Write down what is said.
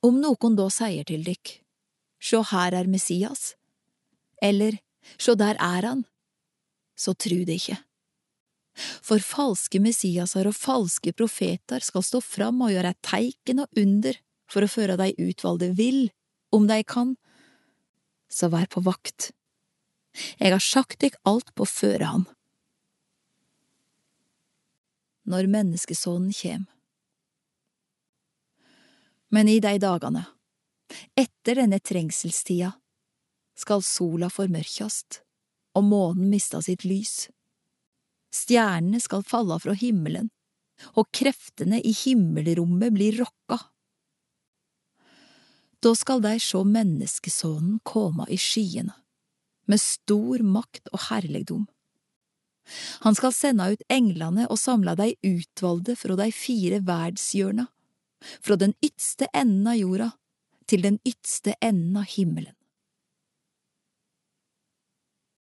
Om noen da sier til dykk, Sjå her er Messias, eller Sjå der er han, så tru det ikke. For falske messiaser og falske profeter skal stå fram og gjøre teiken og under for å føre de utvalgte vill, om de kan. Så vær på vakt. Jeg har sagt dykk alt på førehånd. Når menneskesonen kjem. Men i de dagane, etter denne trengselstida, skal sola formørkjast og månen mista sitt lys. Stjernene skal falla fra himmelen, og kreftene i himmelrommet blir rokka. Da skal dei sjå menneskesonen komme i skyene, med stor makt og herligdom. Han skal sende ut englene og samle dei utvalgte fra de fire verdshjørna, fra den ytste enden av jorda til den ytste enden av himmelen.